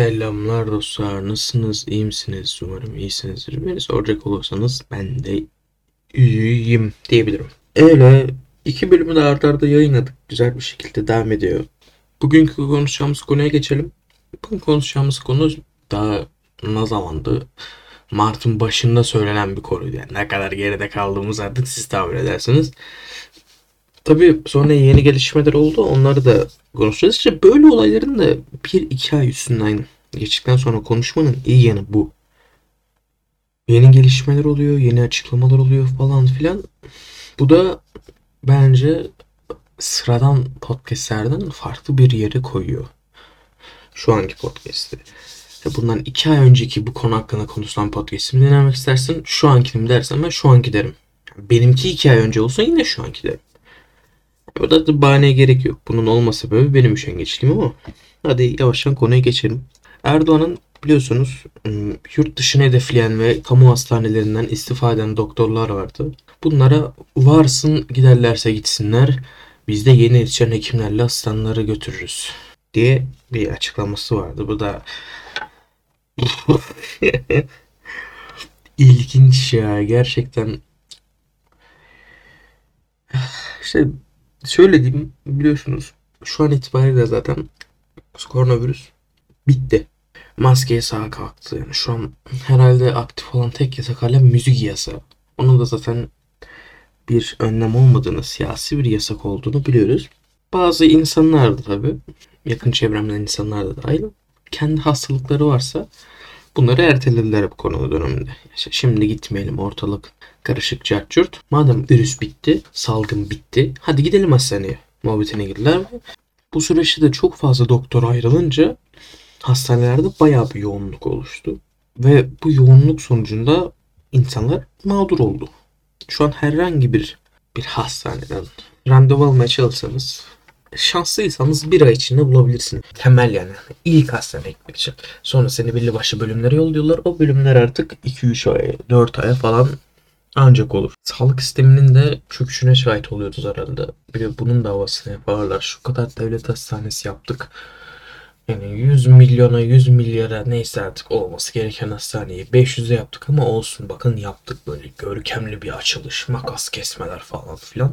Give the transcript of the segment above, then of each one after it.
Selamlar dostlar. Nasılsınız? İyi misiniz? Umarım iyisinizdir. Beni soracak olursanız ben de iyiyim diyebilirim. Öyle iki bölümü de arda arda yayınladık. Güzel bir şekilde devam ediyor. Bugünkü konuşacağımız konuya geçelim. Bugün konuşacağımız konu daha ne zamandı? Mart'ın başında söylenen bir konuydu. Yani ne kadar geride kaldığımız artık siz tahmin edersiniz. Tabii sonra yeni gelişmeler oldu. Onları da konuşacağız. İşte böyle olayların da bir iki ay üstünden geçtikten sonra konuşmanın iyi yanı bu. Yeni gelişmeler oluyor, yeni açıklamalar oluyor falan filan. Bu da bence sıradan podcastlerden farklı bir yere koyuyor. Şu anki podcast'i. Bundan iki ay önceki bu konu hakkında konuşulan podcast'imi dinlemek istersin. Şu ankini mi dersen ben şu anki derim. Benimki iki ay önce olsa yine şu anki derim. Burada da bahaneye gerek yok. Bunun olma sebebi benim üşengeçliğim ama hadi yavaştan konuya geçelim. Erdoğan'ın biliyorsunuz ım, yurt dışını hedefleyen ve kamu hastanelerinden istifa eden doktorlar vardı. Bunlara varsın giderlerse gitsinler biz de yeni yetişen hekimlerle hastanelere götürürüz diye bir açıklaması vardı. Bu da ilginç ya gerçekten işte şöyle diyeyim biliyorsunuz şu an itibariyle zaten koronavirüs bitti. Maske yasağı kalktı. Yani şu an herhalde aktif olan tek yasak hala müzik yasağı. Onun da zaten bir önlem olmadığını, siyasi bir yasak olduğunu biliyoruz. Bazı insanlar da tabii, yakın çevremden insanlar da dahil, kendi hastalıkları varsa bunları ertelediler bu konu döneminde. İşte şimdi gitmeyelim ortalık karışık cart Madem virüs bitti, salgın bitti, hadi gidelim hastaneye muhabbetine girdiler. Bu süreçte de çok fazla doktor ayrılınca hastanelerde bayağı bir yoğunluk oluştu. Ve bu yoğunluk sonucunda insanlar mağdur oldu. Şu an herhangi bir bir hastaneden randevu almaya çalışsanız şanslıysanız bir ay içinde bulabilirsiniz. Temel yani. İlk hastaneye gitmek için. Sonra seni belli başlı bölümlere yolluyorlar. O bölümler artık 2-3 ay, 4 aya falan ancak olur. Sağlık sisteminin de çöküşüne şahit oluyoruz herhalde. Bir de bunun da havasını yaparlar. Şu kadar devlet hastanesi yaptık. Yani 100 milyona 100 milyara neyse artık olması gereken hastaneyi 500'e yaptık ama olsun bakın yaptık böyle görkemli bir açılış makas kesmeler falan filan.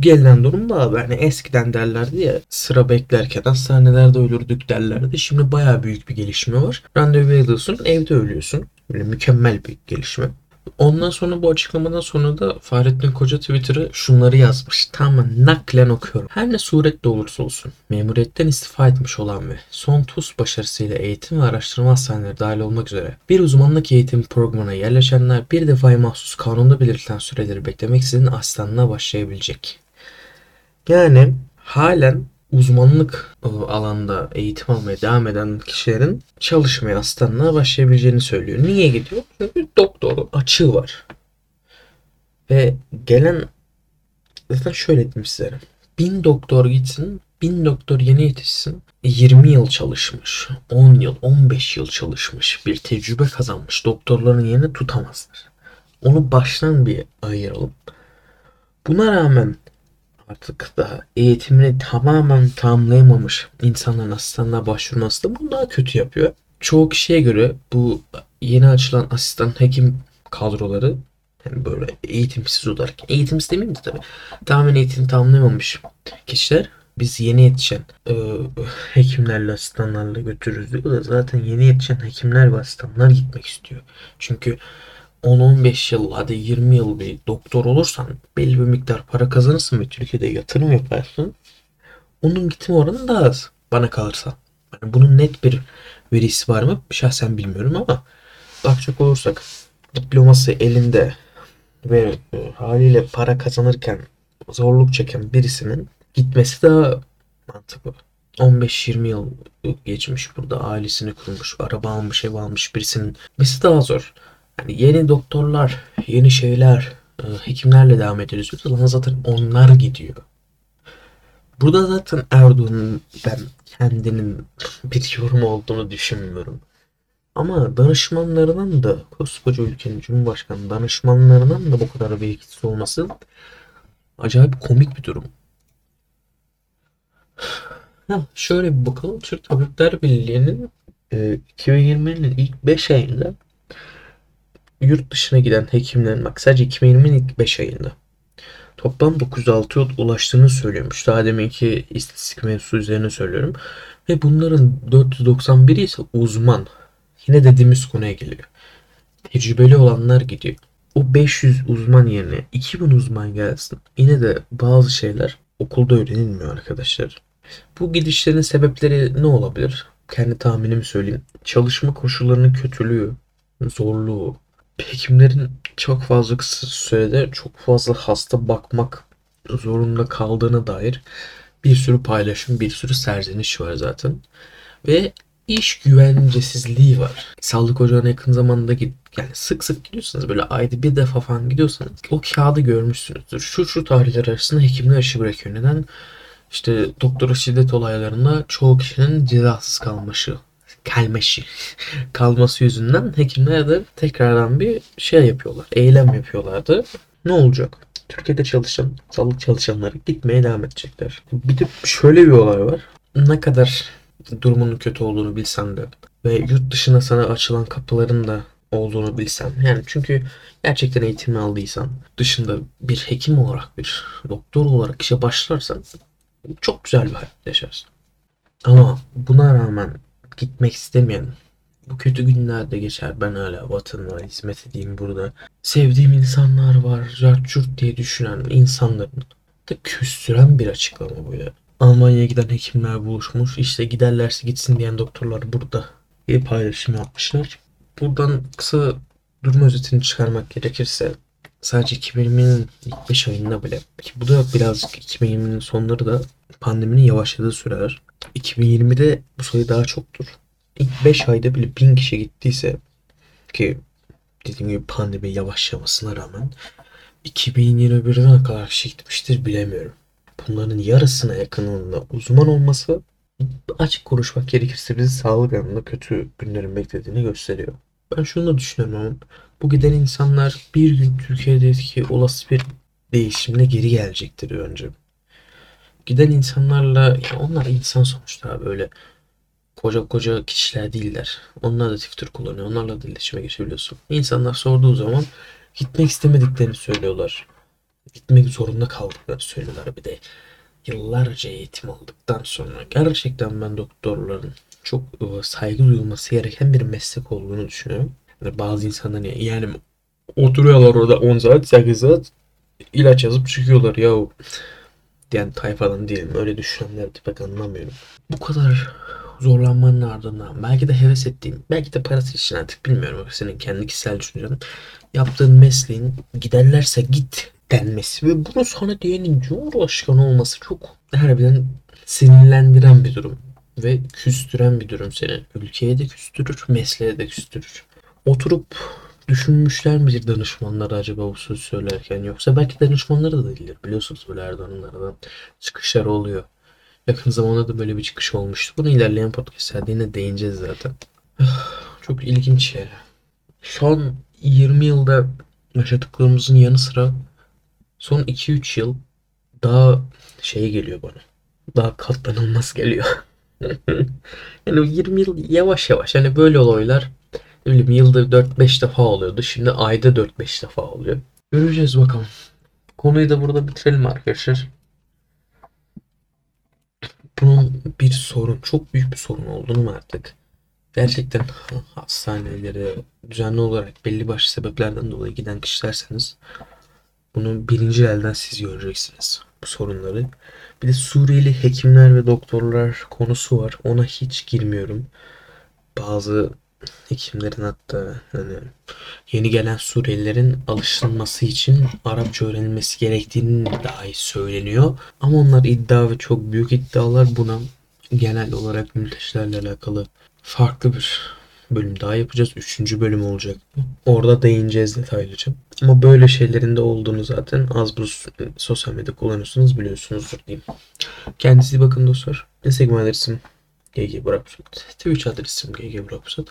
Gelinen durum da yani eskiden derlerdi ya sıra beklerken hastanelerde ölürdük derlerdi. Şimdi baya büyük bir gelişme var. Randevu alıyorsun evde ölüyorsun. Böyle mükemmel bir gelişme. Ondan sonra bu açıklamadan sonra da Fahrettin Koca Twitter'a şunları yazmış. Tamamen naklen okuyorum. Her ne surette olursa olsun memuriyetten istifa etmiş olan ve son TUS başarısıyla eğitim ve araştırma hastaneleri dahil olmak üzere bir uzmanlık eğitim programına yerleşenler bir defaya mahsus kanunda belirtilen süreleri beklemeksizin asistanlığa başlayabilecek. Yani halen uzmanlık alanda eğitim almaya devam eden kişilerin çalışmaya asistanlığa başlayabileceğini söylüyor. Niye gidiyor? Çünkü doktor açığı var. Ve gelen zaten şöyle diyeyim size. Bin doktor gitsin, bin doktor yeni yetişsin. 20 yıl çalışmış, 10 yıl, 15 yıl çalışmış, bir tecrübe kazanmış doktorların yerini tutamazlar. Onu baştan bir ayıralım. Buna rağmen artık da eğitimini tamamen tamamlayamamış insanların asistanlığa başvurması da bunu daha kötü yapıyor. Çoğu kişiye göre bu yeni açılan asistan hekim kadroları yani böyle eğitimsiz olarak eğitimsiz demeyeyim de tabii tamamen eğitim tamamlayamamış kişiler biz yeni yetişen e, hekimlerle asistanlarla götürürüz diyor da zaten yeni yetişen hekimler ve asistanlar gitmek istiyor. Çünkü 10-15 yıl hadi 20 yıl bir doktor olursan belli bir miktar para kazanırsın ve Türkiye'de yatırım yaparsın. Onun gitme oranı daha az bana kalırsa. Yani bunun net bir verisi var mı? Şahsen bilmiyorum ama bakacak olursak diploması elinde ve e, haliyle para kazanırken zorluk çeken birisinin gitmesi daha mantıklı. 15-20 yıl geçmiş burada ailesini kurmuş, araba almış, ev almış birisinin gitmesi daha zor. Yani yeni doktorlar, yeni şeyler, e, hekimlerle devam ediyoruz. Ama zaten onlar gidiyor. Burada zaten Erdoğan'ın ben kendinin bir yorum olduğunu düşünmüyorum. Ama danışmanlarının da koskoca ülkenin Cumhurbaşkanı danışmanlarının da bu kadar bir etkisi olması acayip komik bir durum. Ha, şöyle bir bakalım. Türk Tabipler Birliği'nin e, 2020'nin ilk 5 ayında yurt dışına giden hekimlerin bak sadece 2020'nin ilk 5 ayında toplam 906 yıl ulaştığını söylüyormuş. Daha deminki istatistik mevzusu üzerine söylüyorum. Ve bunların 491'i ise uzman. Yine dediğimiz konuya geliyor. Tecrübeli olanlar gidiyor. O 500 uzman yerine 2000 uzman gelsin. Yine de bazı şeyler okulda öğrenilmiyor arkadaşlar. Bu gidişlerin sebepleri ne olabilir? Kendi tahminimi söyleyeyim. Çalışma koşullarının kötülüğü, zorluğu, hekimlerin çok fazla kısa sürede çok fazla hasta bakmak zorunda kaldığına dair bir sürü paylaşım, bir sürü serzeniş var zaten. Ve iş güvencesizliği var. Sağlık ocağına yakın zamanda git yani sık sık gidiyorsanız böyle ayda bir defa falan gidiyorsanız o kağıdı görmüşsünüzdür. Şu şu tarihler arasında hekimler işi bırakıyor. Neden? İşte doktora şiddet olaylarında çoğu kişinin cezasız kalması kalmeşi kalması yüzünden hekimler de tekrardan bir şey yapıyorlar. Eylem yapıyorlardı. Ne olacak? Türkiye'de çalışan sağlık çalışanları gitmeye devam edecekler. Bir de şöyle bir olay var. Ne kadar durumunun kötü olduğunu bilsen de ve yurt dışına sana açılan kapıların da olduğunu bilsen. Yani çünkü gerçekten eğitim aldıysan dışında bir hekim olarak bir doktor olarak işe başlarsan çok güzel bir hayat yaşarsın. Ama buna rağmen gitmek istemeyen bu kötü günlerde geçer. Ben hala vatanıma hizmet edeyim burada. Sevdiğim insanlar var. Carçurt diye düşünen insanların da küstüren bir açıklama bu ya. Almanya'ya giden hekimler buluşmuş. İşte giderlerse gitsin diyen doktorlar burada diye paylaşım yapmışlar. Buradan kısa durum özetini çıkarmak gerekirse sadece 2020'nin ilk 5 ayında bile ki bu da birazcık 2020'nin sonları da pandeminin yavaşladığı süreler. 2020'de bu sayı daha çoktur. İlk 5 ayda bile 1000 kişi gittiyse ki dediğim gibi pandemi yavaşlamasına rağmen 2021'de ne kadar kişi gitmiştir bilemiyorum. Bunların yarısına yakınında uzman olması açık konuşmak gerekirse bizi sağlık alanında kötü günlerin beklediğini gösteriyor. Ben şunu da düşünüyorum bu giden insanlar bir gün Türkiye'deki olası bir değişimle geri gelecektir önce. Giden insanlarla ya onlar insan sonuçta böyle koca koca kişiler değiller. Onlar da Twitter kullanıyor. Onlarla da iletişime geçebiliyorsun. İnsanlar sorduğu zaman gitmek istemediklerini söylüyorlar. Gitmek zorunda kaldıklarını söylüyorlar bir de. Yıllarca eğitim aldıktan sonra gerçekten ben doktorların çok ıı, saygı duyulması gereken bir meslek olduğunu düşünüyorum. Yani bazı insanlar ya- yani oturuyorlar orada 10 saat 8 saat ilaç yazıp çıkıyorlar ya diyen tayfadan değilim. Öyle düşünenleri pek anlamıyorum. Bu kadar zorlanmanın ardından belki de heves ettiğin, belki de parası için artık bilmiyorum. Senin kendi kişisel düşüncen. Yaptığın mesleğin giderlerse git denmesi ve bunu sana diyenin Cumhurbaşkanı olması çok harbiden sinirlendiren bir durum. Ve küstüren bir durum seni. Ülkeye de küstürür, mesleğe de küstürür. Oturup düşünmüşler midir danışmanlar acaba bu sözü söylerken yoksa belki danışmanları da değildir biliyorsunuz böyle Erdoğan'lardan çıkışlar oluyor. Yakın zamanda da böyle bir çıkış olmuştu. Bunu ilerleyen podcastlerde yine değineceğiz zaten. Çok ilginç ya. Son 20 yılda yaşadıklarımızın yanı sıra son 2-3 yıl daha şey geliyor bana. Daha katlanılmaz geliyor. yani 20 yıl yavaş yavaş hani böyle olaylar bileyim yılda 4-5 defa oluyordu. Şimdi ayda 4-5 defa oluyor. Göreceğiz bakalım. Konuyu da burada bitirelim arkadaşlar. Bunun bir sorun, çok büyük bir sorun olduğunu artık gerçekten hastanelere düzenli olarak belli başlı sebeplerden dolayı giden kişilerseniz bunu birinci elden siz göreceksiniz bu sorunları. Bir de Suriyeli hekimler ve doktorlar konusu var. Ona hiç girmiyorum. Bazı hekimlerin hatta hani yeni gelen Suriyelilerin alışılması için Arapça öğrenilmesi gerektiğini dahi söyleniyor. Ama onlar iddia ve çok büyük iddialar buna genel olarak mültecilerle alakalı farklı bir bölüm daha yapacağız. Üçüncü bölüm olacak. Orada değineceğiz detaylıca. Ama böyle şeylerin de olduğunu zaten az buz sosyal medya kullanıyorsunuz biliyorsunuzdur diyeyim. Kendinize bakın dostlar. Instagram adresim GG Burakpusat. Twitch adresim GG Burakpusat.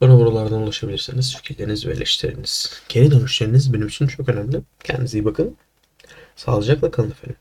Bana buralardan ulaşabilirsiniz. Fikirleriniz ve eleştiriniz, geri dönüşleriniz benim için çok önemli. Kendinize iyi bakın. Sağlıcakla kalın efendim.